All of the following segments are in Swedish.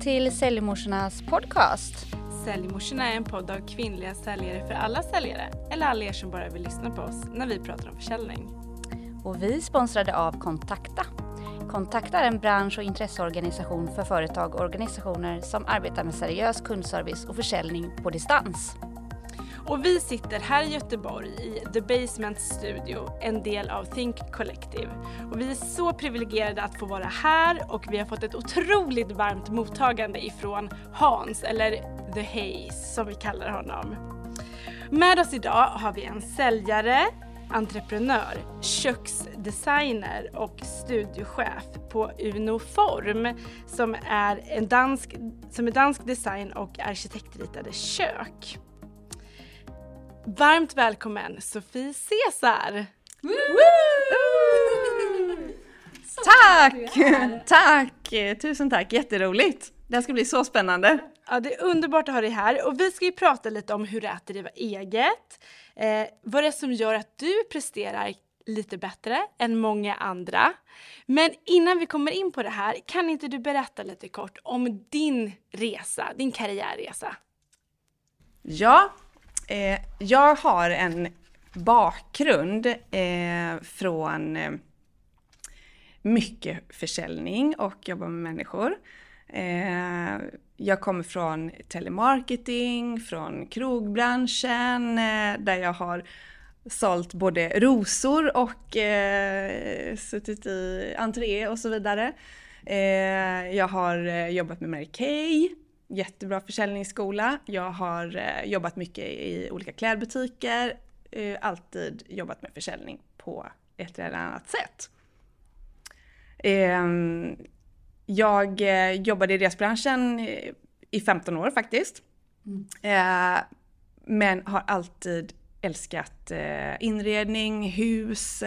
Till Säljmorsornas podcast. Säljmorsorna är en podd av kvinnliga säljare för alla säljare eller alla er som bara vill lyssna på oss när vi pratar om försäljning. Och vi är sponsrade av Kontakta. Kontakta är en bransch och intresseorganisation för företag och organisationer som arbetar med seriös kundservice och försäljning på distans. Och vi sitter här i Göteborg i The Basement Studio, en del av Think Collective. Och vi är så privilegierade att få vara här och vi har fått ett otroligt varmt mottagande ifrån Hans, eller The Haze som vi kallar honom. Med oss idag har vi en säljare, entreprenör, köksdesigner och studiochef på Uno Form som är, en dansk, som är dansk design och arkitektritade kök. Varmt välkommen Sofie Cesar! Tack! Tack! Tusen tack, jätteroligt. Det här ska bli så spännande. Ja, det är underbart att ha dig här och vi ska ju prata lite om hur det är att driva eget. Eh, vad det är som gör att du presterar lite bättre än många andra. Men innan vi kommer in på det här, kan inte du berätta lite kort om din resa, din karriärresa? Ja, eh, jag har en bakgrund eh, från eh, mycket försäljning och jobbar med människor. Eh, jag kommer från telemarketing, från krogbranschen eh, där jag har sålt både rosor och eh, suttit i entré och så vidare. Eh, jag har eh, jobbat med Mary Kay, jättebra försäljningsskola. Jag har eh, jobbat mycket i olika klädbutiker, eh, alltid jobbat med försäljning på ett eller annat sätt. Ehm, jag eh, jobbade i resebranschen i 15 år faktiskt. Eh, men har alltid älskat inredning, hus,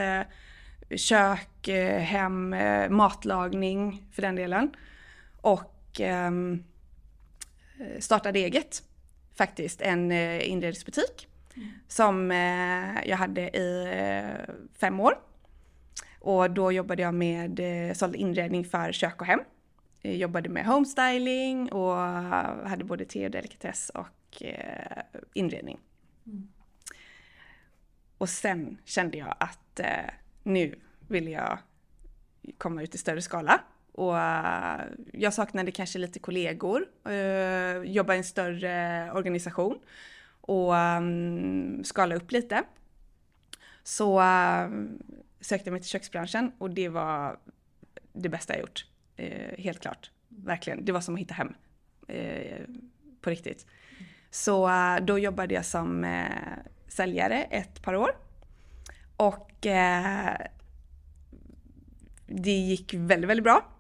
kök, hem, matlagning för den delen. Och ehm, eh, Eh, startade eget faktiskt, en eh, inredningsbutik som eh, jag hade i fem år. Och då jobbade jag med, sålde inredning för kök och hem. Jag jobbade med homestyling och hade både te och delikatess och inredning. inredning. Och sen kände jag att nu vill jag komma ut i större skala. Och eh, jag saknade kanske lite kollegor, eh, jobba i en större organisation och mm, skala upp lite. Så eh, sökte jag mig till köksbranschen och det var det bästa jag gjort. Helt klart. Verkligen. Det var som att hitta hem. På riktigt. Så då jobbade jag som säljare ett par år. Och det gick väldigt, väldigt bra.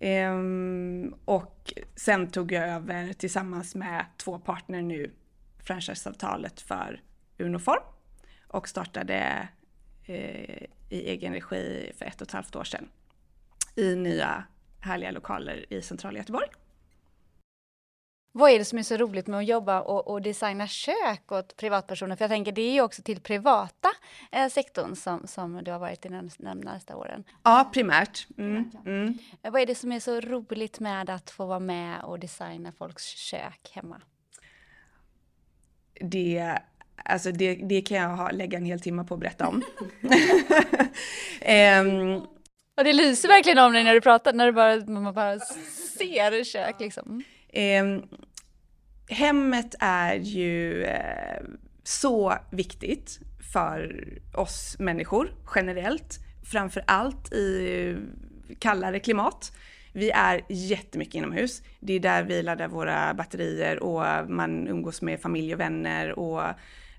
Um, och sen tog jag över tillsammans med två partner nu franchiseavtalet för Unoform och startade eh, i egen regi för ett och ett halvt år sedan i nya härliga lokaler i centrala Göteborg. Vad är det som är så roligt med att jobba och, och designa kök åt privatpersoner? För jag tänker det är ju också till privata eh, sektorn som, som du har varit i de närmaste åren. Ja, primärt. Mm, mm. Eh, Vad är det som är så roligt med att få vara med och designa folks kök hemma? Det, alltså det, det kan jag ha, lägga en hel timme på att berätta om. Ehm, Och det lyser verkligen om dig när du pratar, när du bara, man bara ser kök liksom. Eh, hemmet är ju eh, så viktigt för oss människor generellt. Framför allt i eh, kallare klimat. Vi är jättemycket inomhus. Det är där vi laddar våra batterier och man umgås med familj och vänner och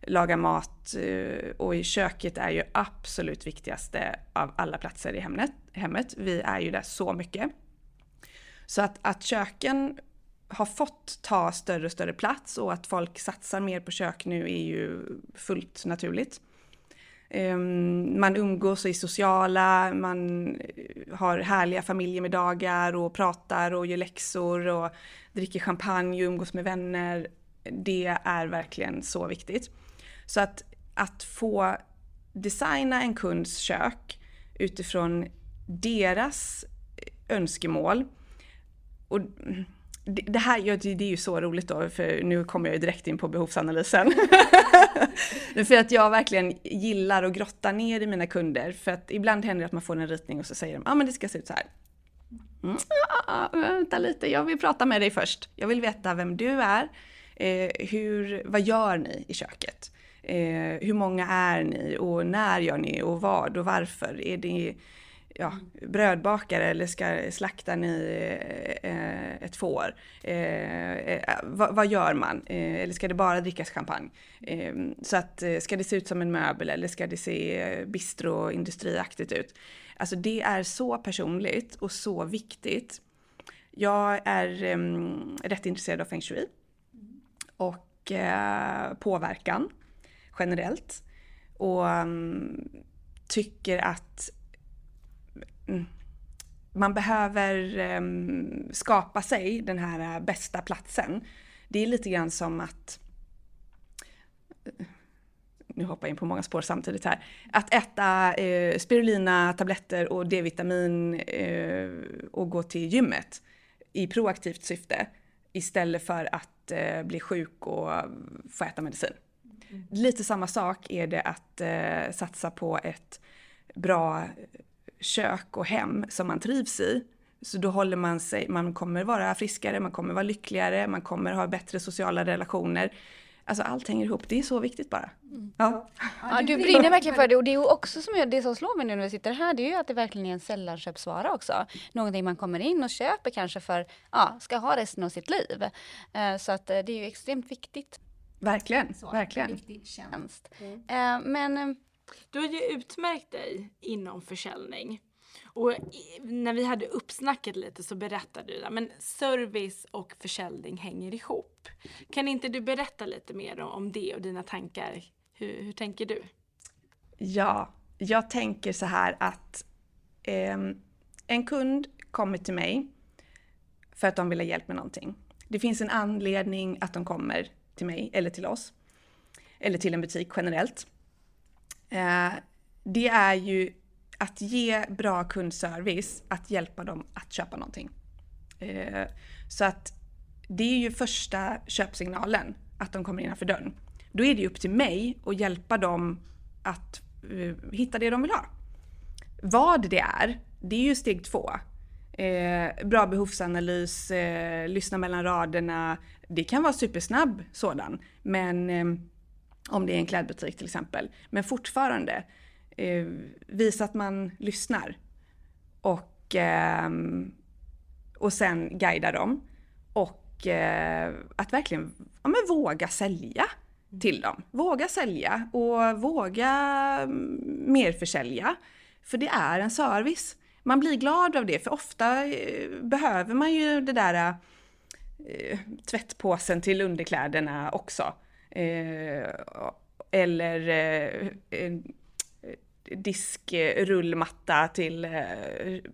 lagar mat. Eh, och i köket är ju absolut viktigaste av alla platser i hemmet. hemmet. Vi är ju där så mycket. Så att, att köken har fått ta större och större plats och att folk satsar mer på kök nu är ju fullt naturligt. Ehm, man umgås och är sociala, man eh, har härliga familjemiddagar och pratar och gör läxor och dricker champagne och umgås med vänner. Det är verkligen så viktigt. Så att, att få designa en kunds kök utifrån deras eh, önskemål och det, här det, det är ju så roligt då, för nu kommer jag ju direkt in på behovsanalysen. för att jag verkligen gillar att grotta ner i mina kunder, för att ibland händer det att man får en ritning och så säger de, ja ah, men det ska se ut så här. Mm, ja, vänta lite, jag vill prata med dig först. Jag vill veta vem du är. Eh, hur, vad gör ni i köket? Eh, hur många är ni och när gör ni och vad och varför? Är det ja, brödbakare eller ska, slaktar ni eh, ett får? Eh, eh, vad, vad, gör man? Eh, eller ska det bara drickas champagne? Ehm, så att, eh, ska det se ut som en möbel eller ska det se bistroindustriaktigt ut? Alltså det är så personligt och så viktigt. Jag är ehm, rätt intresserad av feng shui och eh, påverkan generellt. Och um, tycker att mm, man behöver um, skapa sig den här bästa platsen. Det är lite grann som att nu hoppar jag in på många spår samtidigt här. Att äta eh, spirulina, tabletter och D-vitamin eh, och gå till gymmet i proaktivt syfte istället för att eh, bli sjuk och få äta medicin. Mm. Lite samma sak är det att eh, satsa på ett bra kök och hem som man trivs i. Så då håller man sig, man kommer vara friskare, man kommer vara lyckligare, man kommer ha bättre sociala relationer. Alltså allt hänger ihop, det är så viktigt bara. Mm. Ja. ja. du brinner verkligen för det och det är också som jag, det som slår mig nu när vi sitter här, det är ju att det verkligen är en sällanköpsvara också. Någonting man kommer in och köper kanske för, ja, ska ha resten av sitt liv. Uh, så att uh, det är ju extremt viktigt. Verkligen, så, verkligen. Viktig tjänst. Mm. Uh, men du har ju utmärkt dig inom försäljning. Och när vi hade uppsnacket lite så berättade du att service och försäljning hänger ihop. Kan inte du berätta lite mer om det och dina tankar? Hur, hur tänker du? Ja, jag tänker så här att eh, en kund kommer till mig för att de vill ha hjälp med någonting. Det finns en anledning att de kommer till mig eller till oss. Eller till en butik generellt. Eh, det är ju att ge bra kundservice, att hjälpa dem att köpa någonting. Eh, så att det är ju första köpsignalen, att de kommer innanför dörren. Då är det ju upp till mig att hjälpa dem att eh, hitta det de vill ha. Vad det är, det är ju steg två. Eh, bra behovsanalys, eh, lyssna mellan raderna. Det kan vara supersnabb sådan, men eh, om det är en klädbutik till exempel. Men fortfarande, eh, visa att man lyssnar. Och, eh, och sen guida dem. Och eh, att verkligen ja, men våga sälja till dem. Våga sälja och våga mm, merförsälja. För det är en service. Man blir glad av det, för ofta eh, behöver man ju det där eh, tvättpåsen till underkläderna också. Eh, eller eh, diskrullmatta till eh,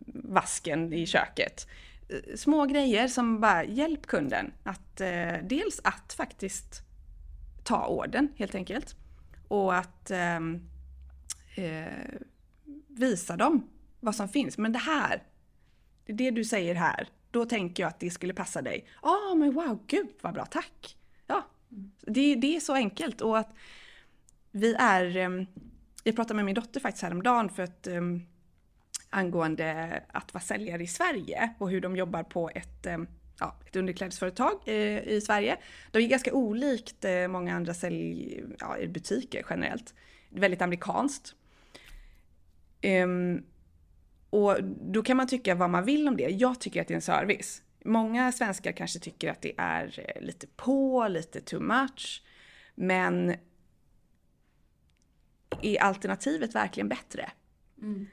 vasken i köket. Eh, små grejer som bara hjälp kunden att eh, dels att faktiskt ta orden helt enkelt och att ehm, eh, visa dem vad som finns. Men det här, det du säger här, då tänker jag att det skulle passa dig. Ja, ah, men wow, gud vad bra, tack! Det, det är så enkelt och att vi är ehm, jag pratade med min dotter faktiskt häromdagen för att ehm, angående att vara säljare i Sverige och hur de jobbar på ett, ehm, ja, ett underklädesföretag eh, i Sverige. De är ganska olikt eh, många andra sälj, ja, butiker generellt. Väldigt amerikanskt. Um, och då kan man tycka vad man vill om det. Jag tycker att det är en service. Många svenskar kanske tycker att det är eh, lite på, lite too much. Men är alternativet verkligen bättre? Mm.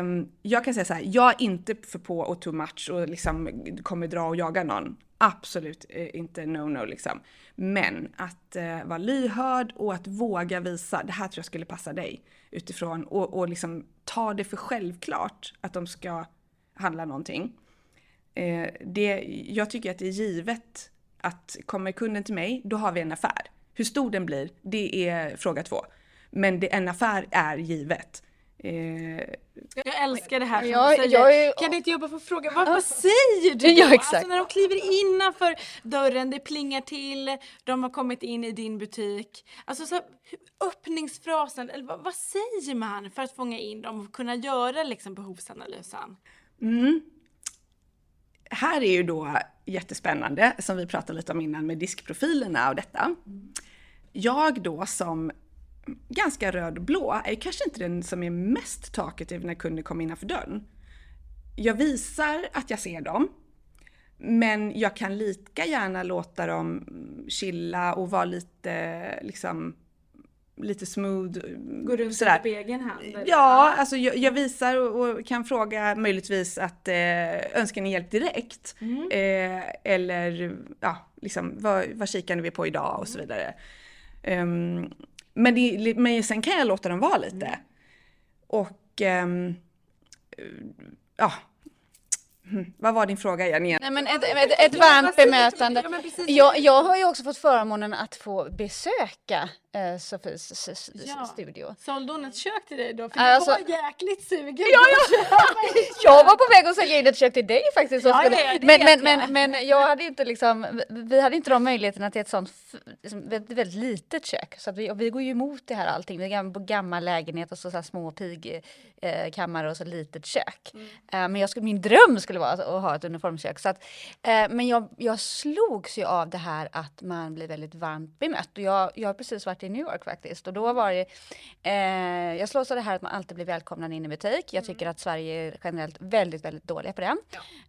Um, jag kan säga så här, jag är inte för på och too much och liksom kommer dra och jaga någon. Absolut eh, inte no-no liksom. Men att uh, vara lyhörd och att våga visa, det här tror jag skulle passa dig utifrån och, och liksom ta det för självklart att de ska handla någonting. Uh, det, jag tycker att det är givet att kommer kunden till mig, då har vi en affär. Hur stor den blir, det är fråga två. Men det, en affär är givet. Eh, Jag älskar det här som Jag- du säger. jag är- Kan inte jag bara få fråga, vad, vad säger du då? Ja, exakt. Alltså när de kliver innanför dörren, det plingar till, de har kommit in i din butik. Alltså så här, öppningsfrasen, eller vad, vad säger man för att fånga in dem och kunna göra liksom behovsanalysen? Mm. Här är ju då jättespännande, som vi pratade lite om innan med diskprofilerna och detta. Jag då som ganska röd-blå är kanske inte den som är mest talkative när kunder kommer innanför dörren. Jag visar att jag ser dem, men jag kan lika gärna låta dem chilla och vara lite liksom lite smooth. Går runt sådär. på egen hand? eller? Ja, alltså jag, jag visar och, och kan fråga möjligtvis att eh, önskar ni hjälp direkt? Eh, eller ja, liksom vad, vad kikar vi på idag och så vidare. Ehm, men, det, men sen kan jag låta dem vara lite. Och ehm, ja, Hmm, vad var din fråga igen? igen? Nej, men ett, ett, ett varmt bemötande. Jag, jag har ju också fått förmånen att få besöka eh, Sofies Ja. studio. Sålde hon ett kök till dig då? För Alltså- du var jäkligt sugen. Ja, ja. Jag var på väg att sälja in ett kök till dig faktiskt. Ja, ja, det men, men, jag. men, men jag hade inte liksom, vi- hade inte de möjligheterna till ett sånt liksom, väldigt, väldigt litet kök. Så vi, vi går ju emot det här allting. Vi är gam- på gammal lägenhet och så, så här små pigkammare och så litet kök. Mm. Eh, men jag skulle, min dröm skulle vara att, att ha ett uniformskök. Så att, eh, men jag, jag slogs ju av det här att man blir väldigt varmt bemött. Och jag, jag har precis varit i New York faktiskt. Och då var det, eh, jag slås av det här att man alltid blir välkomnad in i butik. Jag tycker att Sverige är generellt väldigt, väldigt dåliga på det.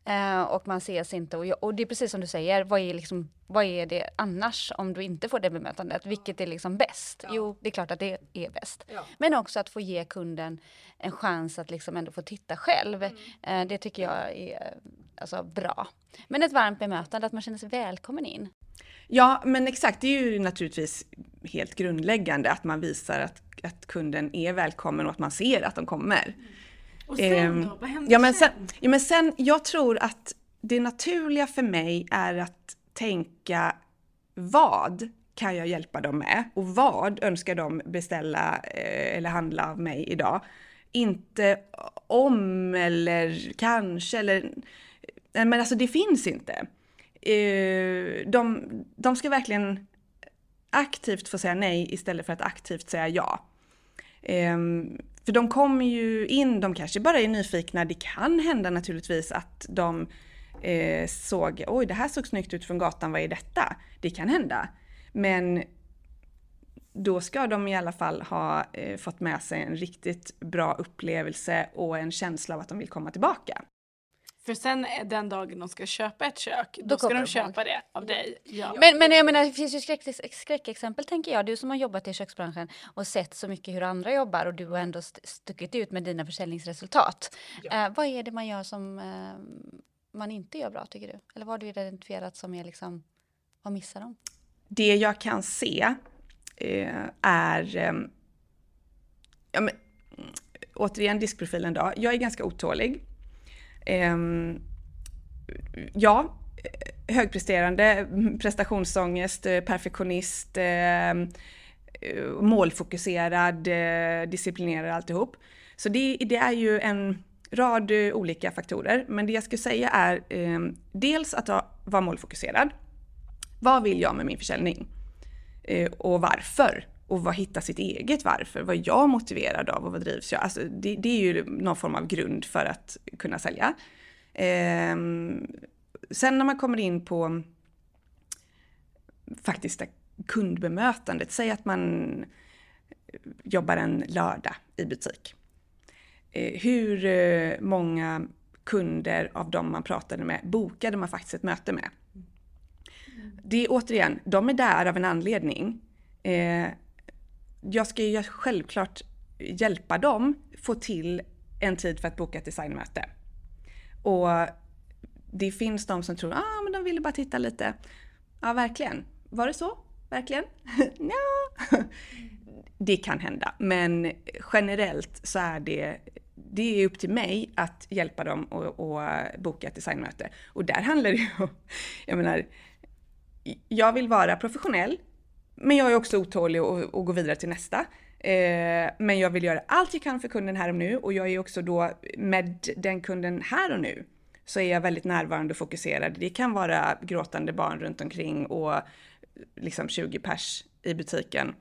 Eh, och man ses inte. Och, jag, och det är precis som du säger, vad är, liksom, vad är det annars om du inte får det bemötandet? Vilket är liksom bäst? Jo, det är klart att det är bäst. Men också att få ge kunden en chans att liksom ändå få titta själv. Eh, det tycker jag är alltså, bra. Men ett varmt bemötande, att man känner sig välkommen in. Ja, men exakt. Det är ju naturligtvis helt grundläggande att man visar att, att kunden är välkommen och att man ser att de kommer. Och sen Ehm, då? Vad händer Ja men, sen? sen, ja, men sen, jag tror att det naturliga för mig är att tänka vad kan jag hjälpa dem med och vad önskar de beställa eh, eller handla av mig idag? Inte om eller kanske eller... Men alltså det finns inte. Eh, de, de ska verkligen aktivt få säga nej istället för att aktivt säga ja. Ehm, för de kommer ju in, de kanske bara är nyfikna. Det kan hända naturligtvis att de eh, såg, oj det här såg snyggt ut från gatan, vad är detta? Det kan hända. Men då ska de i alla fall ha eh, fått med sig en riktigt bra upplevelse och en känsla av att de vill komma tillbaka. För sen är den dagen de ska köpa ett kök, då, Då ska de köpa det av dig. Ja. Men, men jag menar, det finns ju skräck, skräckexempel tänker jag. Du som har jobbat i köksbranschen och sett så mycket hur andra jobbar och du har ändå st- stuckit ut med dina försäljningsresultat. Eh, vad är det man gör som eh, man inte gör bra tycker du? Eller vad har du identifierat som är liksom, vad missar de? Det jag kan se eh, är, eh, ja, men, återigen diskprofilen då. Jag är ganska otålig. Ehm, ja, högpresterande, prestationsångest, eh, perfektionist, ehm, eh, målfokuserad, eh, disciplinerad alltihop. Så det, det är ju en rad eh, olika faktorer. Men det jag skulle säga är eh, dels att vara målfokuserad. Vad vill jag med min försäljning? Eh, och varför? Och vad hitta sitt eget varför? Vad är jag motiverad av och vad drivs jag? Alltså det, det är ju någon form av grund för att kunna sälja. Ehm, sen när man kommer in på faktiskt det kundbemötandet, säg att man jobbar en lördag i butik. Eh, hur eh, många kunder av de man pratade med bokade man faktiskt ett möte med? Det är återigen, de är där av en anledning. Eh, jag ska ju självklart hjälpa dem få till en tid för att boka ett designmöte. Och det finns de som tror, ah men de ville bara titta lite. Ja, verkligen. Var det så? Verkligen? ja. Det kan hända, men generellt så är det det är upp till mig att hjälpa dem att boka ett designmöte. Och där handlar det ju om, jag menar, jag vill vara professionell, men jag är också otålig och, och går vidare till nästa. Eh, men jag vill göra allt jag kan för kunden här och nu och jag är också då med den kunden här och nu så är jag väldigt närvarande och fokuserad. Det kan vara gråtande barn runt omkring och liksom 20 pers i butiken.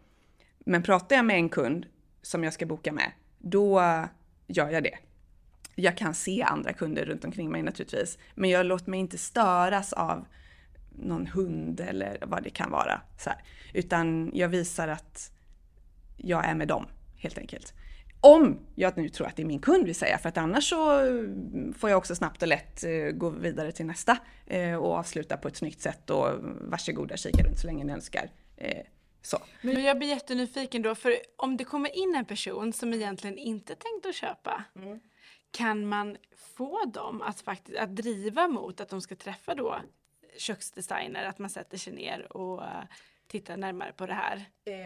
Men pratar jag med en kund som jag ska boka med, då gör jag det. Jag kan se andra kunder runt omkring mig naturligtvis, men jag låter mig inte störas av någon hund eller vad det kan vara. Så här. Utan jag visar att jag är med dem helt enkelt. Om jag nu tror att det är min kund vill säga, för att annars så får jag också snabbt och lätt eh, gå vidare till nästa eh, och avsluta på ett snyggt sätt och varsågoda kika runt så länge ni önskar. Eh, så. Men jag blir jättenyfiken då, för om det kommer in en person som egentligen inte tänkt att köpa, mm. kan man få dem att faktiskt att driva mot att de ska träffa då köksdesigner, att man sätter sig ner och titta närmare på det här?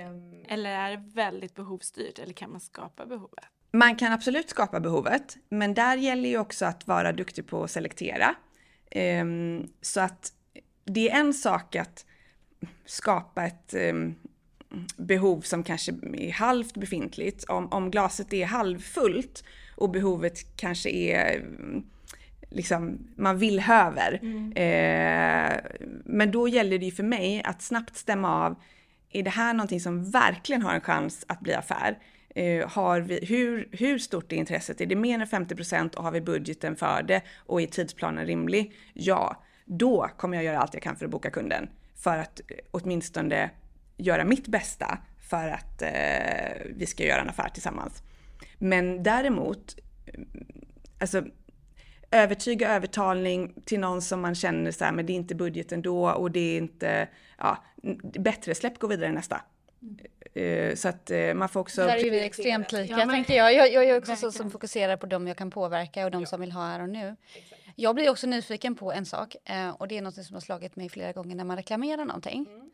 Um, eller är det väldigt behovsstyrt eller kan man skapa behovet? Man kan absolut skapa behovet, men där gäller ju också att vara duktig på att selektera. Um, så att det är en sak att skapa ett um, behov som kanske är halvt befintligt. Om, om glaset är halvfullt och behovet kanske är liksom, man vill höver. Mm. Eh, men då gäller det ju för mig att snabbt stämma av, är det här någonting som verkligen har en chans att bli affär? Eh, har vi, hur, hur stort är intresset? Är det mer än 50 procent och har vi budgeten för det och är tidsplanen rimlig? Ja, då kommer jag göra allt jag kan för att boka kunden. För att eh, åtminstone göra mitt bästa för att eh, vi ska göra en affär tillsammans. Men däremot, alltså övertyga övertalning till någon som man känner så här, men det är inte budgeten då och det är inte, ja, bättre släpp, gå vidare nästa. Mm. Så att eh, man får också... Där är vi extremt lika, ja, men... tänker jag. Jag, jag är också så som fokuserar på dem jag kan påverka och de ja. som vill ha här och nu. Exakt. Jag blir också nyfiken på en sak eh, och det är något som har slagit mig flera gånger när man reklamerar någonting. Mm.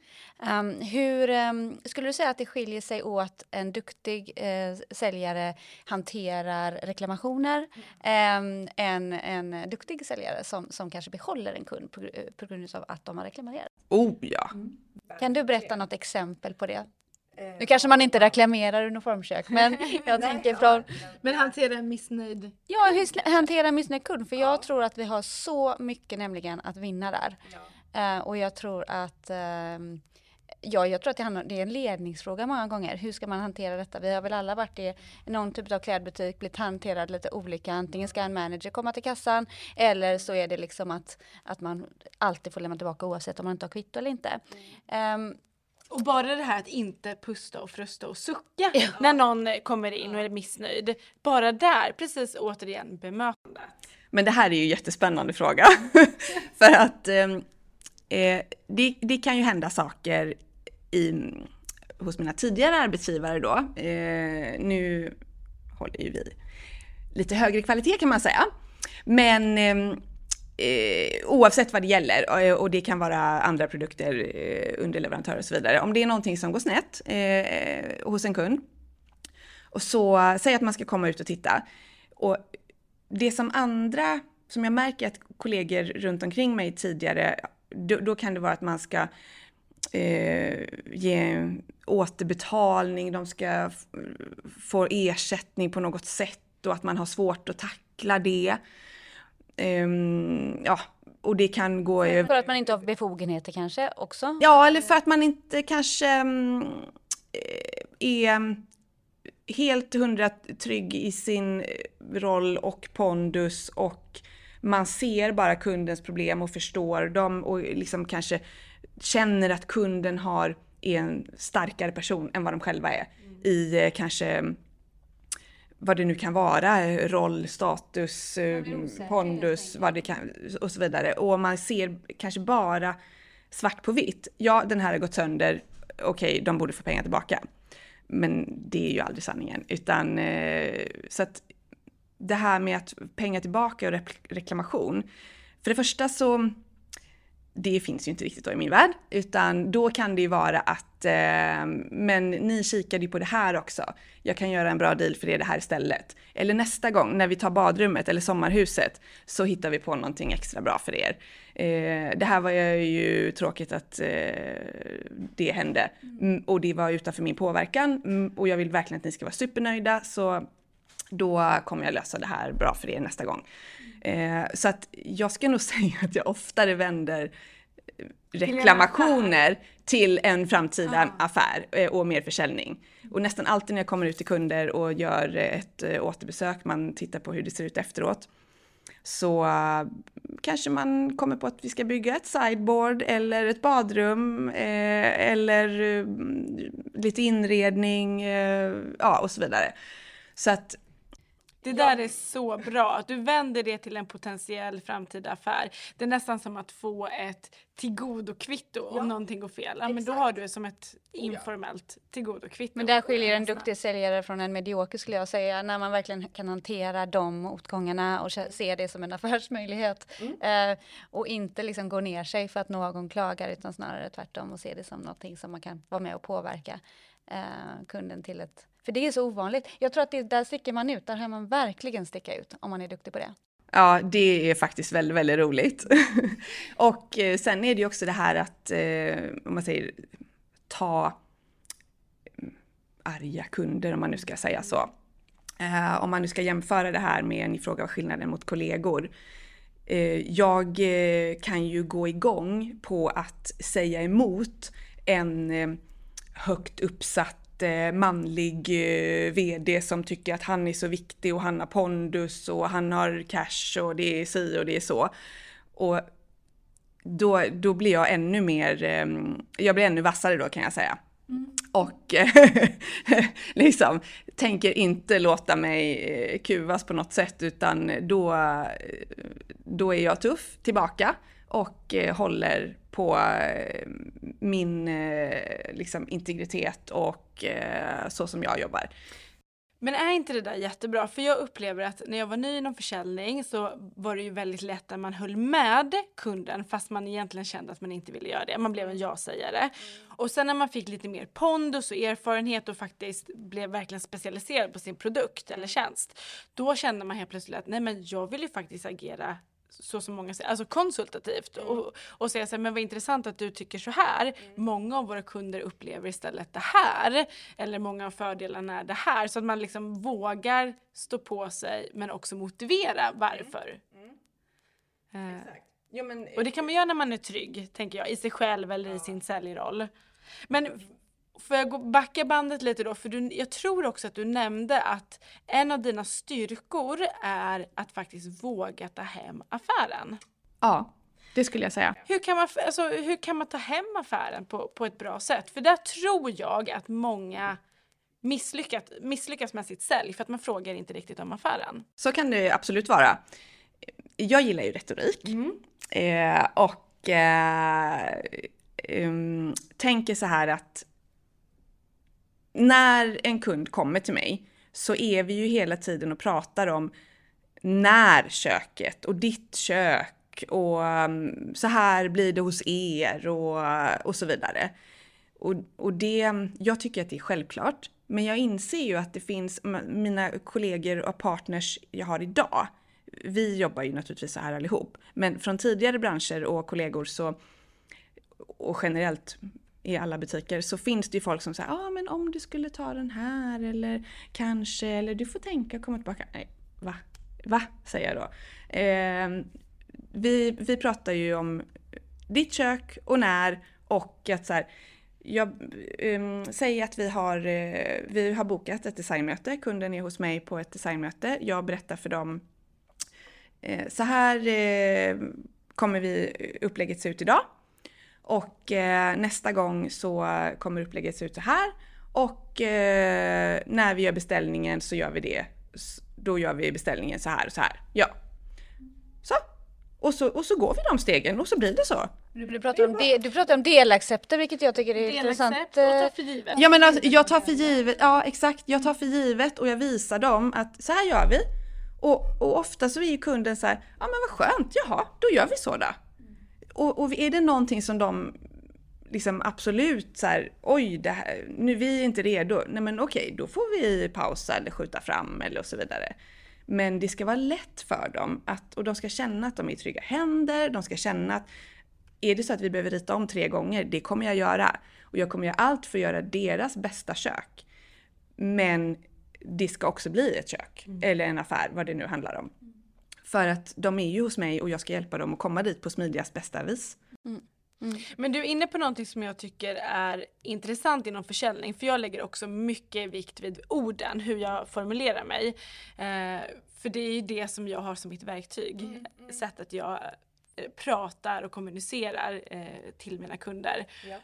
Um, hur um, skulle du säga att det skiljer sig åt en duktig uh, säljare hanterar reklamationer mm. um, än en duktig säljare som, som kanske behåller en kund på, på grund av att de har reklamerat? Oh ja! Mm. Kan du berätta något exempel på det? Eh, nu kanske man inte reklamerar uniformkök, men jag tänker från... Men hantera en missnöjd... Ja, hantera en missnöjd kund, för jag tror att vi har så mycket nämligen att vinna där. Ja. Uh, och jag tror att uh, Ja, jag tror att det, handlar, det är en ledningsfråga många gånger. Hur ska man hantera detta? Vi har väl alla varit i någon typ av klädbutik, blivit hanterad lite olika. Antingen ska en manager komma till kassan eller så är det liksom att, att man alltid får lämna tillbaka oavsett om man inte har kvitto eller inte. Mm. Um, och bara det här att inte pusta och frusta och sucka ja. när någon kommer in och är missnöjd. Bara där, precis återigen bemötande. Men det här är ju en jättespännande fråga. För att ehm, eh, det, det, kan ju hända saker i, hos mina tidigare arbetsgivare då. Eh, nu håller ju vi lite högre kvalitet kan man säga. Men eh, eh, oavsett vad det gäller eh, och det kan vara andra produkter, eh, underleverantörer och så vidare. Om det är någonting som går snett eh, hos en kund och så säg att man ska komma ut och titta och det som andra, som jag märker att kollegor runt omkring mig tidigare, då, då kan det vara att man ska eh, ge återbetalning, de ska få ersättning på något sätt och att man har svårt att tackla det. Um, ja, och det kan gå över... För att man inte har befogenheter kanske också? Ja, eller för att man inte kanske um, är helt hundra trygg i sin roll och pondus och man ser bara kundens problem och förstår dem och liksom kanske känner att kunden har, är en starkare person än vad de själva är mm. i eh, kanske vad det nu kan vara, roll, status, eh, pondus, vad det kan, och så vidare. Och man ser kanske bara svart på vitt. Ja, den här har gått sönder, okej, de borde få pengar tillbaka. Men det är ju aldrig sanningen, utan eh, så att det här med att pengar tillbaka och reklamation. För det första så det finns ju inte riktigt då i min värld, utan då kan det ju vara att, eh, men ni kikade ju på det här också. Jag kan göra en bra deal för er det här istället. Eller nästa gång när vi tar badrummet eller sommarhuset så hittar vi på någonting extra bra för er. Eh, det här var ju tråkigt att eh, det hände mm, och det var utanför min påverkan mm, och jag vill verkligen att ni ska vara supernöjda så då kommer jag lösa det här bra för er nästa gång. Eh, så att jag ska nog säga att jag oftare vänder reklamationer till en framtida ah. affär eh, och mer försäljning. Och nästan alltid när jag kommer ut till kunder och gör ett eh, återbesök, man tittar på hur det ser ut efteråt, så kanske man kommer på att vi ska bygga ett sideboard eller ett badrum eh, eller uh, lite inredning ja, och så vidare. Så att det där är så bra, att du vänder det till en potentiell framtida affär. Det är nästan som att få ett tillgodokvitto om ja. någonting går fel. Ja, men då har du det som ett informellt tillgodokvitto. Men där skiljer en duktig säljare från en medioker skulle jag säga, när man verkligen kan hantera de motgångarna och se det som en affärsmöjlighet. Mm. Eh, och inte liksom gå ner sig för att någon klagar utan snarare tvärtom och se det som någonting som man kan vara med och påverka eh, kunden till ett för det är så ovanligt. Jag tror att det, där sticker man ut, där hör man verkligen sticka ut om man är duktig på det. Ja, det är faktiskt väldigt, väldigt roligt. och eh, sen är det ju också det här att, eh, om man säger ta mm, arga kunder, om man nu ska säga så. Eh, om man nu ska jämföra det här med, ni frågar skillnaden mot kollegor. Jag kan ju gå igång på att säga emot en högt uppsatt manlig eh, VD som tycker att han är så viktig och han har pondus och han har cash och det är si och det är så. Och då, då blir jag ännu mer, ehm, jag blir ännu vassare då kan jag säga. Mm. Och liksom tänker inte låta mig eh, kuvas på något sätt utan då, då är jag tuff tillbaka och eh, håller på eh, min eh, liksom, integritet och eh, så som jag jobbar. Men är inte det där jättebra? För jag upplever att när jag var ny inom försäljning så var det ju väldigt lätt när man höll med kunden fast man egentligen kände att man inte ville göra det. Man blev en ja-sägare. Mm. Och sen när man fick lite mer pondus och erfarenhet och faktiskt blev verkligen specialiserad på sin produkt eller tjänst. Då kände man helt plötsligt att nej men jag vill ju faktiskt agera så som många säger, alltså konsultativt mm. och, och säga så här, men vad intressant att du tycker så här. Mm. Många av våra kunder upplever istället det här. Eller många av fördelarna är det här. Så att man liksom vågar stå på sig men också motivera varför. Mm. Uh, ja, men, och det kan man göra när man är trygg, tänker jag, i sig själv eller ja. i sin säljroll. Men Får jag backa bandet lite då? För du, jag tror också att du nämnde att en av dina styrkor är att faktiskt våga ta hem affären. Ja, det skulle jag säga. Hur kan man, alltså, hur kan man ta hem affären på, på ett bra sätt? För där tror jag att många misslyckas, misslyckas med sitt sälj för att man frågar inte riktigt om affären. Så kan det absolut vara. Jag gillar ju retorik mm. eh, och eh, um, tänker så här att när en kund kommer till mig så är vi ju hela tiden och pratar om när köket och ditt kök och um, så här blir det hos er och, uh, och så vidare. Och, och det, um, jag tycker att det är självklart, men jag inser ju att det finns mina kollegor och partners jag har idag. Vi jobbar ju naturligtvis så här allihop, men från tidigare branscher och kollegor så och generellt i alla butiker så finns det ju folk som säger ja ah, men om du skulle ta den här eller kanske eller du får tänka och komma tillbaka. Nej, va? Va? säger jag då. Eh, vi, vi pratar ju om ditt kök och när och att så här, jag ehm, um, säger att vi har, uh, vi har bokat ett designmöte. Kunden är hos mig på ett designmöte. Jag berättar för dem uh, så här uh, kommer vi upplägget se ut idag. Och eh, nästa gång så kommer upplägget se ut så här. Och eh, när vi gör beställningen så gör vi det. Då gör vi beställningen så här och så här. Ja. Så. Och så, och så går vi de stegen och så blir det så. Du pratar, om, de, du pratar om delaccepter vilket jag tycker är intressant. och ta för givet. Ja men alltså, jag tar för givet, ja exakt, jag tar för givet och jag visar dem att så här gör vi. Och, och ofta så är ju kunden så här, ja men vad skönt, jaha, då gör vi så då och, och är det någonting som de liksom absolut så här, oj, det här, nu vi är inte redo. Nej men okej, då får vi pausa eller skjuta fram eller och så vidare. Men det ska vara lätt för dem att, och de ska känna att de är i trygga händer, de ska känna att är det så att vi behöver rita om tre gånger, det kommer jag göra. Och jag kommer göra allt för att göra deras bästa kök. Men det ska också bli ett kök, mm. eller en affär, vad det nu handlar om. För att de är ju hos mig och jag ska hjälpa dem att komma dit på smidigast bästa vis. Mm. Mm. Men du är inne på någonting som jag tycker är intressant inom försäljning för jag lägger också mycket vikt vid orden, hur jag formulerar mig. Eh, för det är ju det som jag har som mitt verktyg. Mm. mm. Sättet jag eh, pratar och kommunicerar eh, till mina kunder. Ja.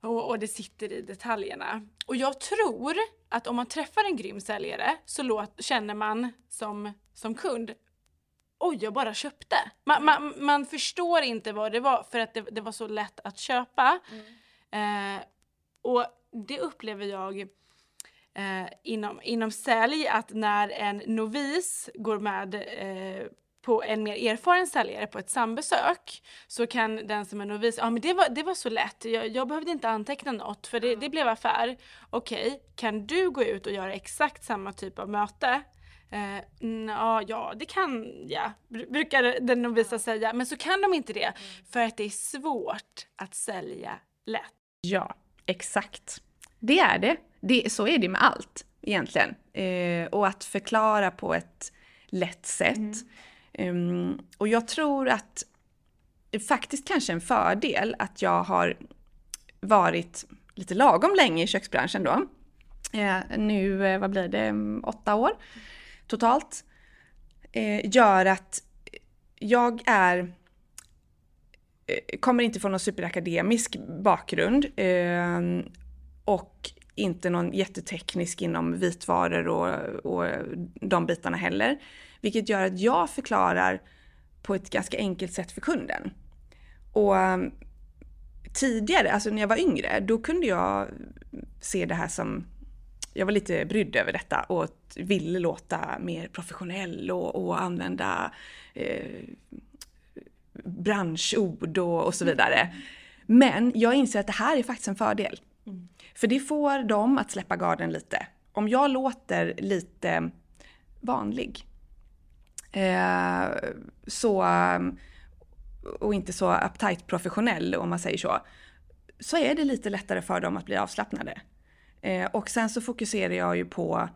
Och, och, det sitter i detaljerna. Och jag tror att om man träffar en grym säljare så låt, känner man som, som kund oj, jag bara köpte. Man, man, man, förstår inte vad det var för att det, det var så lätt att köpa. Mm. Eh, och det upplever jag eh, inom, inom sälj att när en novis går med eh, på en mer erfaren säljare på ett sambesök så kan den som är novis, ja men det var, det var så lätt, jag, jag behövde inte anteckna något för det, det blev affär. Okej, okay, kan du gå ut och göra exakt samma typ av möte Eh, na, ja, det kan jag, brukar den novisa säga. Men så kan de inte det, mm. för att det är svårt att sälja lätt. Ja, exakt. Det är det. det så är det med allt egentligen. Eh, och att förklara på ett lätt sätt. Mm. Um, och jag tror att faktiskt kanske en fördel att jag har varit lite lagom länge i köksbranschen då. Eh, nu, eh, vad blir det, åtta år totalt. Eh, gör att jag är eh, kommer inte från någon superakademisk bakgrund eh, och inte någon jätteteknisk inom vitvaror och, och de bitarna heller. Vilket gör att jag förklarar på ett ganska enkelt sätt för kunden. Och eh, tidigare, alltså när jag var yngre, då kunde jag se det här som jag var lite brydd över detta och ville låta mer professionell och, och använda eh, branschord och, och, så vidare. Men jag inser att det här är faktiskt en fördel. Mm. För det får dem att släppa garden lite. Om jag låter lite vanlig eh, så, och inte så uptight professionell om man säger så, så är det lite lättare för dem att bli avslappnade. Eh, och sen så fokuserar jag ju på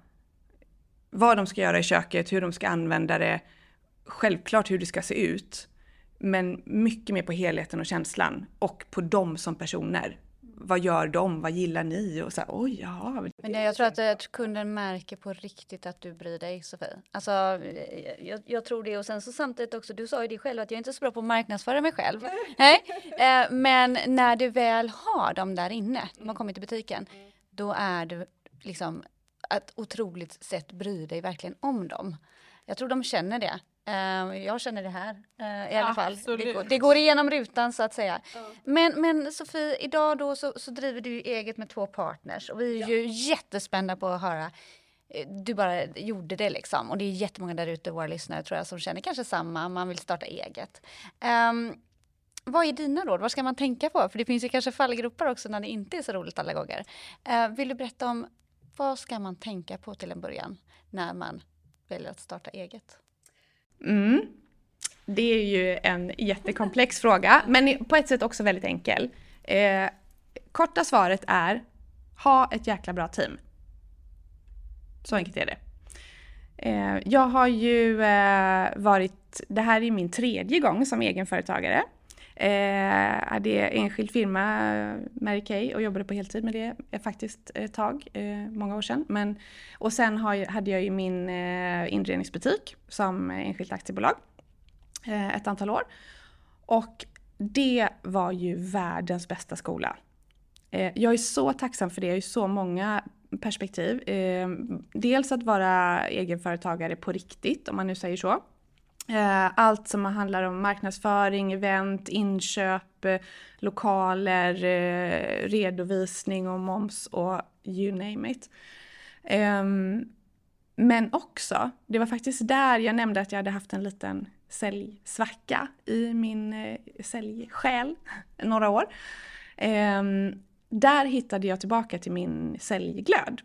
vad de ska göra i köket, hur de ska använda det, självklart hur det ska se ut. Men mycket mer på helheten och känslan och på dem som personer. Vad gör de? Vad gillar ni? Och så här, oj, ja. Men jag tror att, kunden märker på riktigt att du bryr dig, Sofie. Alltså, jag, jag, tror det. Och sen så samtidigt också, du sa ju det själv att jag är inte så bra på att marknadsföra mig själv. Nej. Eh, men när du väl har dem där inne, de har kommit till butiken, då är du liksom ett otroligt sätt bryr dig verkligen om dem. Jag tror de känner det. Uh, jag känner det här uh, i alla fall. Det går, det går, igenom rutan så att säga. Uh. Men, men Sofie, idag då så, så, driver du eget med två partners och vi är ja. ju jättespända på att höra eh, du bara gjorde det liksom och det är jättemånga där ute, våra lyssnare tror jag, som känner kanske samma, man vill starta eget. Um, vad är dina råd? Vad ska man tänka på? För det finns ju kanske fallgropar också när det inte är så roligt alla gånger. Uh, vill du berätta om vad ska man tänka på till en början när man väljer att starta eget? Mm. Det är ju en jättekomplex fråga, men på ett sätt också väldigt enkel. Eh, korta svaret är ha ett jäkla bra team. Så enkelt är det. Eh, jag har ju eh, varit, det här är min tredje gång som egenföretagare. Eh, hade enskild firma, eh, Mary Kay, och jobbade på heltid med det eh, faktiskt ett tag, eh, många år sedan. Men, och sen har, hade jag ju min eh, inredningsbutik som enskilt aktiebolag eh, ett antal år. Och det var ju världens bästa skola. Eh, jag är så tacksam för det, jag har ju så många perspektiv. Eh, dels att vara egenföretagare på riktigt, om man nu säger så. Eh, allt som handlar om marknadsföring, event, inköp, eh, lokaler, eh, redovisning och moms och you name it. Ehm, men också, det var faktiskt där jag nämnde att jag hade haft en liten säljsvacka i min säljsjäl några år. Ehm, där hittade jag tillbaka till min säljglöd.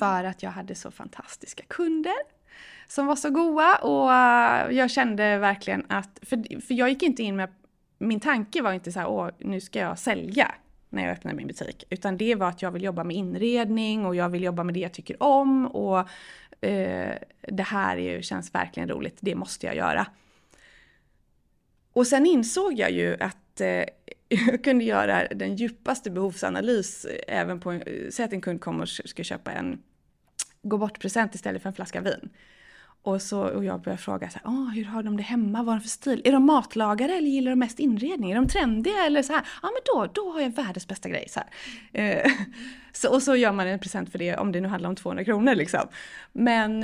För att jag hade så fantastiska kunder som var så goa och eh, jag kände verkligen att, för, för jag gick inte in med, min tanke var inte så här, åh nu ska jag sälja när jag öppnar min butik. Utan det var att jag vill jobba med inredning och jag vill jobba med det jag tycker om och eh, det här är, känns verkligen roligt, det måste jag göra. Och sen insåg jag ju att eh, jag kunde göra den djupaste behovsanalys eh, även på, eh, säg att en kund kommer och ska köpa en gå bort-present istället för en flaska vin. Och, så, och jag började fråga så här, ah, hur har de det hemma, vad har de för stil? Är de matlagare eller gillar de mest inredning? Är de trendiga eller så här? Ja men då, då har jag världens bästa grej. Så, eh, så Och så gör man en present för det om det nu handlar om 200 kronor liksom. Men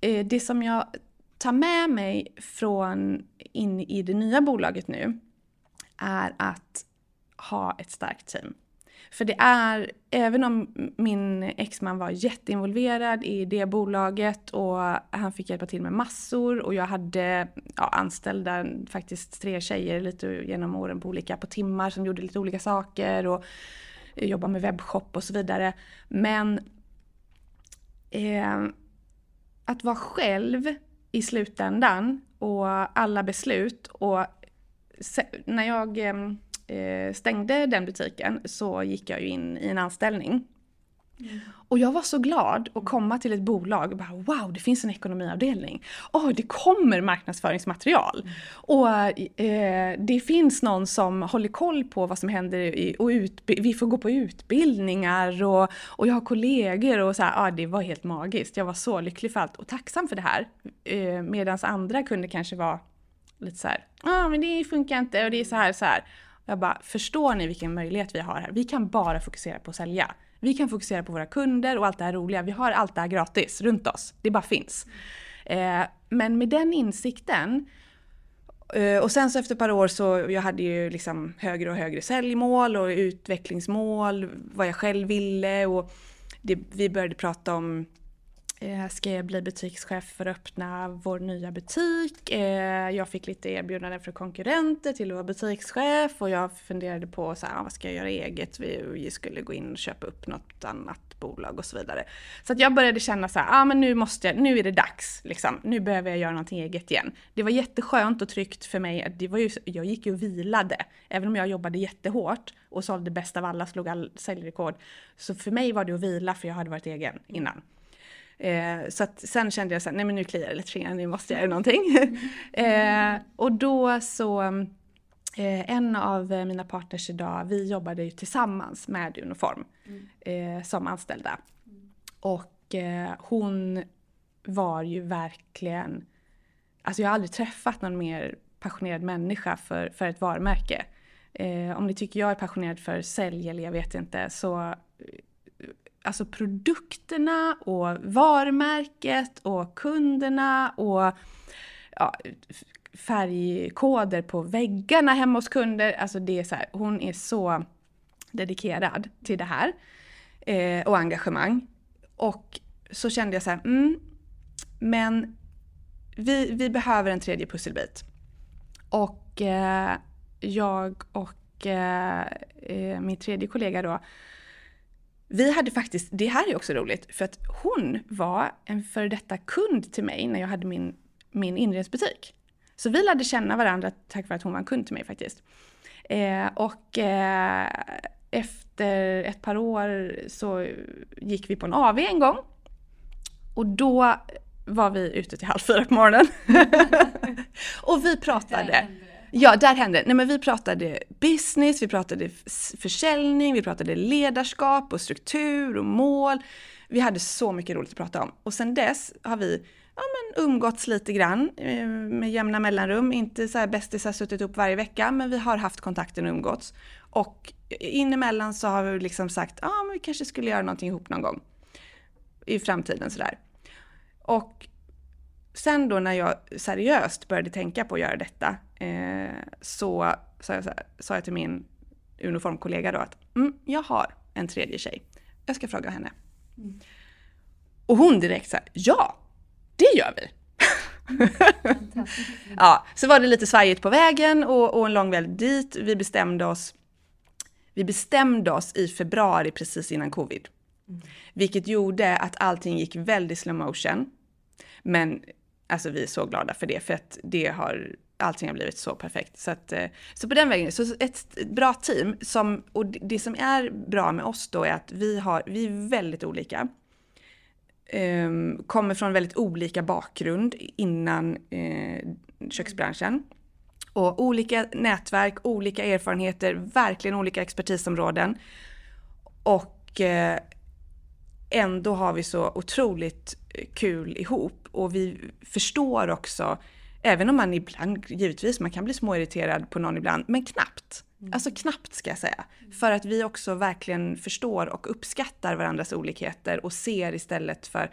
eh, det som jag tar med mig från in i det nya bolaget nu är att ha ett starkt team. För det är, även om min exman var jätteinvolverad i det bolaget och han fick hjälpa till med massor och jag hade ja, anställda, faktiskt tre tjejer lite genom åren på olika, på timmar som gjorde lite olika saker och jobbade med webbshop och så vidare. Men eh, att vara själv i slutändan och alla beslut och när jag eh, stängde den butiken så gick jag ju in i en anställning. Mm. Och jag var så glad att komma till ett bolag och bara wow, det finns en ekonomiavdelning. Åh, oh, det kommer marknadsföringsmaterial. Mm. Och eh, det finns någon som håller koll på vad som händer i, och vi får gå på utbildningar och, och jag har kollegor och så här, ah, det var helt magiskt. Jag var så lycklig för allt och tacksam för det här. Eh, Medan andra kunde kanske vara lite så här, ja ah, men det funkar inte och det är så här så här. Jag bara, förstår ni vilken möjlighet vi har här? Vi kan bara fokusera på att sälja. Vi kan fokusera på våra kunder och allt det här roliga. Vi har allt det här gratis runt oss. Det bara finns. Eh, men med den insikten eh, och sen så efter ett par år så jag hade ju liksom högre och högre säljmål och utvecklingsmål, vad jag själv ville och det, vi började prata om Eh, ska jag bli butikschef för att öppna vår nya butik. Eh, jag fick lite erbjudanden från konkurrenter till att vara butikschef och jag funderade på så här, ah, vad ska jag göra eget? Vi skulle gå in och köpa upp något annat bolag och så vidare. Så att jag började känna så här, ah, men nu måste jag, nu är det dags. Liksom. Nu behöver jag göra någonting eget igen. Det var jätteskönt och tryggt för mig. Det var ju, jag gick ju och vilade. Även om jag jobbade jättehårt och sålde bäst av alla, slog all säljrekord. Så för mig var det att vila för jag hade varit egen innan. Eh, så att sen kände jag så här, nej men nu kliar det lite fingrar, nu måste jag göra någonting. eh, och då så, eh, en av mina partners idag, vi jobbade ju tillsammans med Uniform mm. som anställda. Och eh, hon var ju verkligen, alltså jag har aldrig träffat någon mer passionerad människa för, för ett varumärke. Eh, om ni tycker jag är passionerad för sälj eller jag vet inte så alltså produkterna och varumärket och kunderna och ja, färgkoder på väggarna hemma hos kunder. Alltså det är så här, hon är så dedikerad till det här eh, och engagemang. Och så kände jag så här, mm, men vi, vi behöver en tredje pusselbit. Och eh, jag och eh, eh min tredje kollega då vi hade faktiskt, det här är också roligt, för att hon var en före detta kund till mig när jag hade min, min inredningsbutik. Så vi lärde känna varandra tack vare att hon var en kund till mig faktiskt. Eh, och eh, efter ett par år så gick vi på en AV en gång. Och då var vi ute till halv fyra på morgonen. och vi pratade. Ja, där hände det. Nej, men vi pratade business, vi pratade försäljning, vi pratade ledarskap och struktur och mål. Vi hade så mycket roligt att prata om. Och sen dess har vi ja, men umgåtts lite grann eh, med jämna mellanrum. Inte så här bästisar suttit upp varje vecka, men vi har haft kontakten och umgåtts. Och inemellan så har vi liksom sagt, ja men vi kanske skulle göra någonting ihop någon gång. I framtiden sådär. Och sen då när jag seriöst började tänka på att göra detta eh, så sa jag, sa jag till min uniformkollega då att mm, jag har en tredje tjej. Jag ska fråga henne. Mm. Och hon direkt så här, ja, det gör vi. ja, så var det lite svajigt på vägen och, och en lång väg dit. Vi bestämde oss vi bestämde oss i februari precis innan covid. Mm. Vilket gjorde att allting gick väldigt slow motion. Men alltså vi är så glada för det, för att det har, allting har blivit så perfekt. Så, att, eh, så på den vägen, så ett, bra team, som, och det som är bra med oss då är att vi, har, vi är väldigt olika. Um, kommer från väldigt olika bakgrund innan uh, köksbranschen. Och olika nätverk, olika erfarenheter, verkligen olika expertisområden. Och uh, ändå har vi så otroligt kul ihop och vi förstår också, även om man ibland, givetvis, man kan bli småirriterad på någon ibland, men knappt. Mm. Alltså knappt ska jag säga. För att vi också verkligen förstår och uppskattar varandras olikheter och ser istället för,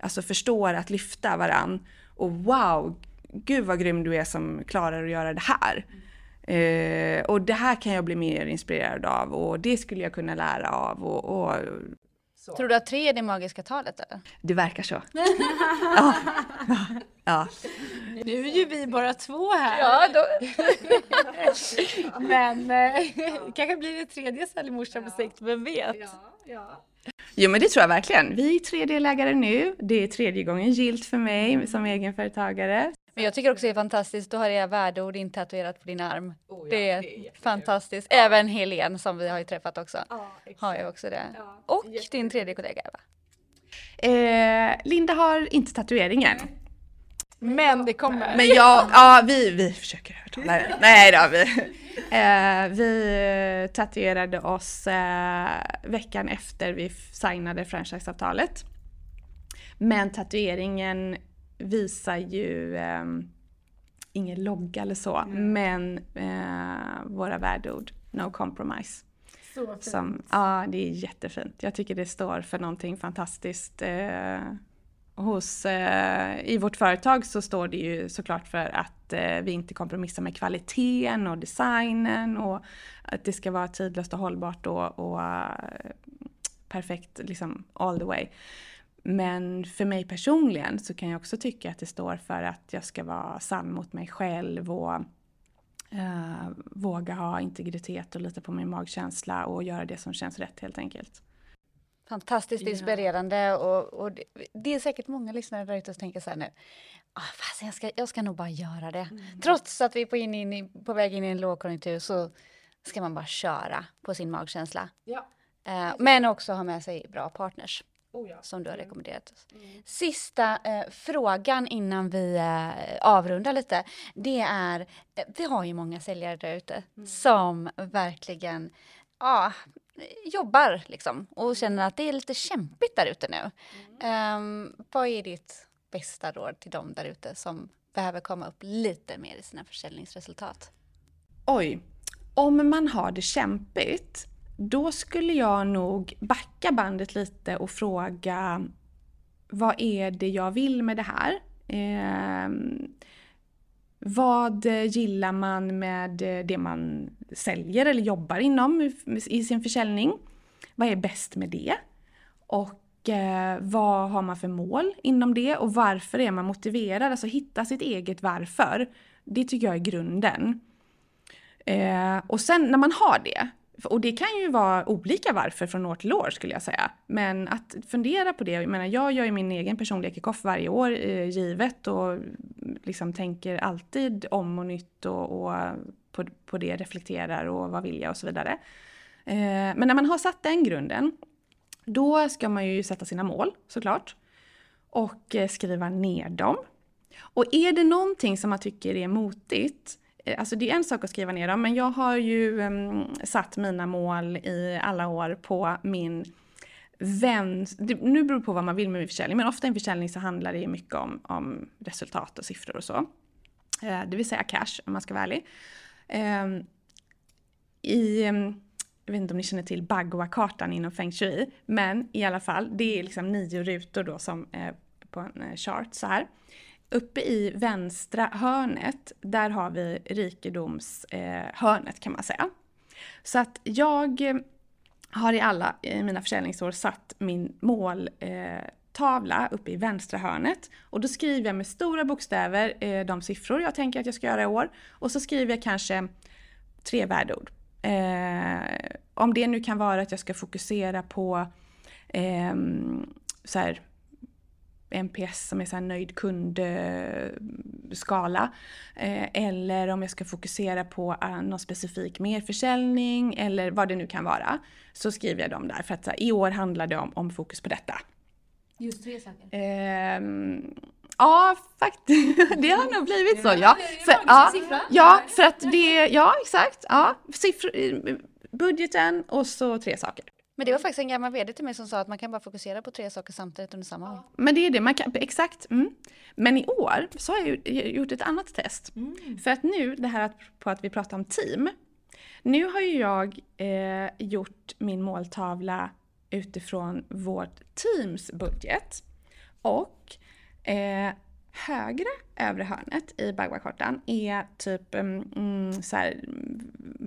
alltså förstår att lyfta varann. Och wow, gud vad grym du är som klarar att göra det här. Eh, och det här kan jag bli mer inspirerad av och det skulle jag kunna lära av. Och, och Tror du att tre är det magiska talet eller? Det verkar så. ja. ja. Nu är ju vi bara två här. Ja, då. men eh, kanske blir det tredje säljmorsan på sikt, vem vet? Ja, ja. Jo men det tror jag verkligen. Vi är tredjedelägare nu. Det är tredje gången gilt för mig som egenföretagare. Men jag tycker också det är fantastiskt, du har era värdeord intatuerat på din arm. Oh ja, det, är det är fantastiskt. Ja. Även Helen som vi har ju träffat också. Ja, har ju också det. Ja, och din tredje kollega Eva. Eh, Linda har inte tatueringen. Men det kommer. Men ja, ja vi, vi försöker övertala det. Nej då, vi, eh, vi tatuerade oss eh, veckan efter vi signade franchiseavtalet. Men tatueringen visar ju eh, ingen logga eller så, mm. men eh, våra värdeord. No compromise. Så fint. Som, ja, det är jättefint. Jag tycker det står för någonting fantastiskt. Eh, hos, eh, I vårt företag så står det ju såklart för att eh, vi inte kompromissar med kvaliteten och designen och att det ska vara tidlöst och hållbart och, och uh, perfekt liksom all the way. Men för mig personligen så kan jag också tycka att det står för att jag ska vara sann mot mig själv och uh, våga ha integritet och lita på min magkänsla och göra det som känns rätt helt enkelt. Fantastiskt inspirerande och, och det, det, är säkert många lyssnare där ute som tänker så här nu. Ah, fast jag, ska, jag ska nog bara göra det. Mm. Trots att vi är på, in, in, på väg in i en lågkonjunktur så ska man bara köra på sin magkänsla. Ja. Uh, men också ha med sig bra partners. Oh ja. Som du har mm. rekommenderat oss. Mm. Sista eh, frågan innan vi eh, avrundar lite. Det är, eh, vi har ju många säljare där ute mm. som verkligen ja, jobbar liksom och känner att det är lite kämpigt där ute nu. Um, vad är ditt bästa råd till dem där ute som behöver komma upp lite mer i sina försäljningsresultat? Oj, om man har det kämpigt då skulle jag nog backa bandet lite och fråga vad är det jag vill med det här? Eh, vad gillar man med det man säljer eller jobbar inom i sin försäljning? Vad är bäst med det? Och eh, vad har man för mål inom det och varför är man motiverad? Alltså hitta sitt eget varför. Det tycker jag är grunden. Eh, och sen när man har det, och det kan ju vara olika varför från år till år skulle jag säga. Men att fundera på det, jag menar jag gör ju min egen personliga kickoff varje år eh, givet och mm, liksom tänker alltid om och nytt och, och på, på det reflekterar och vad vill jag och så vidare. Eh, men när man har satt den grunden, då ska man ju sätta sina mål såklart. Och eh, skriva ner dem. Och är det någonting som man tycker är motigt, Eh, alltså det är en sak att skriva ner dem, men jag har ju um, satt mina mål i alla år på min vän, nu beror det på vad man vill med min försäljning, men ofta i en försäljning så handlar det ju mycket om, om resultat och siffror och så. Uh, det vill säga cash, om man ska vara ärlig. Uh, I, um, jag vet inte om ni känner till Bagua-kartan inom feng shui, men i alla fall, det är liksom nio rutor då som är på en eh, chart så här. Uppe i vänstra hörnet, där har vi rikedomshörnet eh, kan man säga. Så att jag eh, har i alla i mina försäljningsår satt min måltavla eh, uppe i vänstra hörnet. Och då skriver jag med stora bokstäver de siffror jag tänker att jag ska göra i år. Och så skriver jag kanske tre värdeord. Om det nu kan vara att jag ska fokusera på ehm, så här, NPS som är så här nöjd kundskala. Eh, eller om jag ska fokusera på uh, någon specifik merförsäljning eller vad det nu kan vara. Så skriver jag dem där för att här, i år handlar det om, om fokus på detta. Just tre saker? Eh, ja, faktiskt. det har nog blivit så. Ja, för, ja, ja, för att det, ja exakt. Ja, siffror, budgeten och så tre saker. Men det var faktiskt en gammal vd till mig som sa att man kan bara fokusera på tre saker samtidigt under samma år. Men det är det, man kan, exakt. Mm. Men i år så har jag gjort ett annat test. Mm. För att nu, det här på att vi pratar om team. Nu har ju jag eh, gjort min måltavla utifrån vårt teams budget. Och eh, Högra övre hörnet i Bagua-kartan är typ mm, mm så här,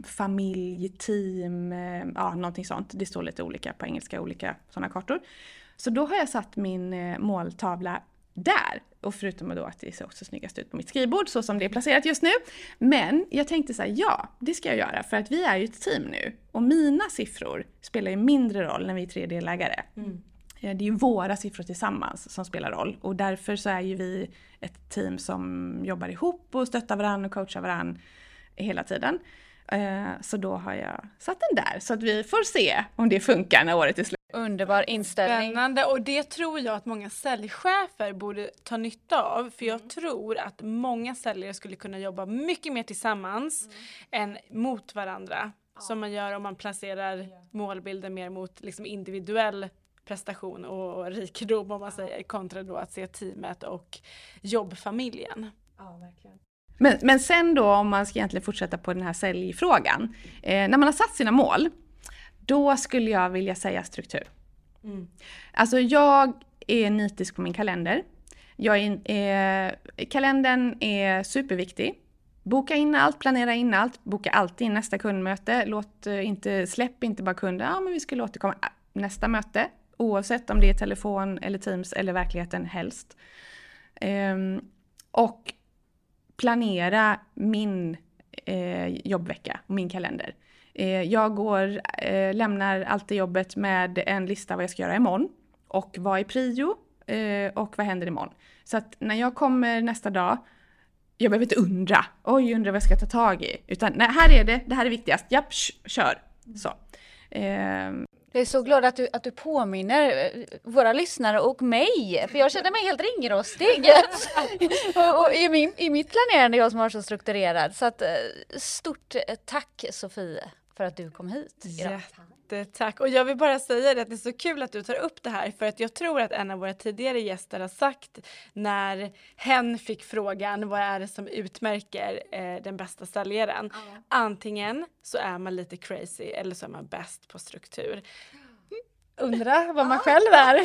familj, team, eh, ja någonting sånt. Det står lite olika på engelska, olika sådana kartor. Så då har jag satt min eh, måltavla där. Och förutom då att det ser också snyggast ut på mitt skrivbord så som det är placerat just nu. Men jag tänkte så här, ja, det ska jag göra för att vi är ju ett team nu. Och mina siffror spelar ju mindre roll när vi är tre delägare. Mm. Eh, det är ju våra siffror tillsammans som spelar roll och därför så är ju vi ett team som jobbar ihop och stöttar varandra och coachar varandra hela tiden. Eh, så då har jag satt den där så att vi får se om det funkar när året är slut. Underbar inställning. Spännande och det tror jag att många säljchefer borde ta nytta av för jag tror att många säljare skulle kunna jobba mycket mer tillsammans mm. än mot varandra. Som man gör om man placerar målbilden mer mot liksom individuell prestation och rikedom om man säger kontra då att se teamet och jobbfamiljen. Ja, verkligen. Men, men sen då om man ska egentligen fortsätta på den här säljfrågan. Eh, när man har satt sina mål, då skulle jag vilja säga struktur. Mm. Alltså jag är nitisk på min kalender. Jag är, eh, kalendern är superviktig. Boka in allt, planera in allt, boka alltid in nästa kundmöte. Låt eh, inte, släpp inte bara kunden, ja men vi skulle återkomma. Nästa möte, oavsett om det är telefon eller Teams eller verkligheten helst. Um, och planera min eh, jobbvecka, min kalender. Eh, jag går, eh, lämnar alltid jobbet med en lista vad jag ska göra imorgon och vad är prio eh, och vad händer imorgon. Så att när jag kommer nästa dag, jag behöver inte undra, oj undrar vad jag ska ta tag i, utan nej, här är det, det här är viktigast, japp, kör. Så. Ehm. Jag är så glad att du, att du påminner eh, våra lyssnare och mig, för jag känner mig helt ringrostig. och, och i, min, I mitt planerande, jag som har så strukturerad. Så att, eh, stort eh, tack Sofie för att du kom hit. Idag. Jättetack! Och jag vill bara säga det att det är så kul att du tar upp det här för att jag tror att en av våra tidigare gäster har sagt när hen fick frågan vad är det som utmärker eh, den bästa säljaren? Mm. Antingen så är man lite crazy eller så är man bäst på struktur. Undra vad man själv är.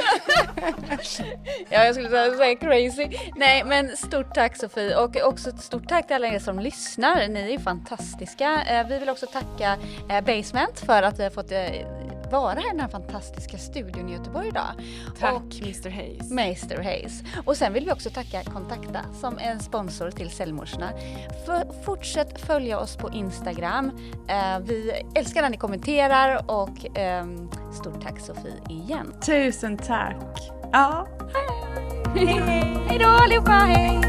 ja, jag skulle säga crazy. Nej, men stort tack Sofie och också ett stort tack till alla er som lyssnar. Ni är fantastiska. Eh, vi vill också tacka eh, Basement för att vi har fått eh, eh, vara här i den här fantastiska studion i Göteborg idag. Tack och Mr Hayes. Mr Hayes. Och sen vill vi också tacka Kontakta som är en sponsor till Säljmorsorna. Fortsätt följa oss på Instagram. Uh, vi älskar när ni kommenterar och um, stort tack Sofie igen. Tusen tack. Ja. Hej! Hej då allihopa, hej!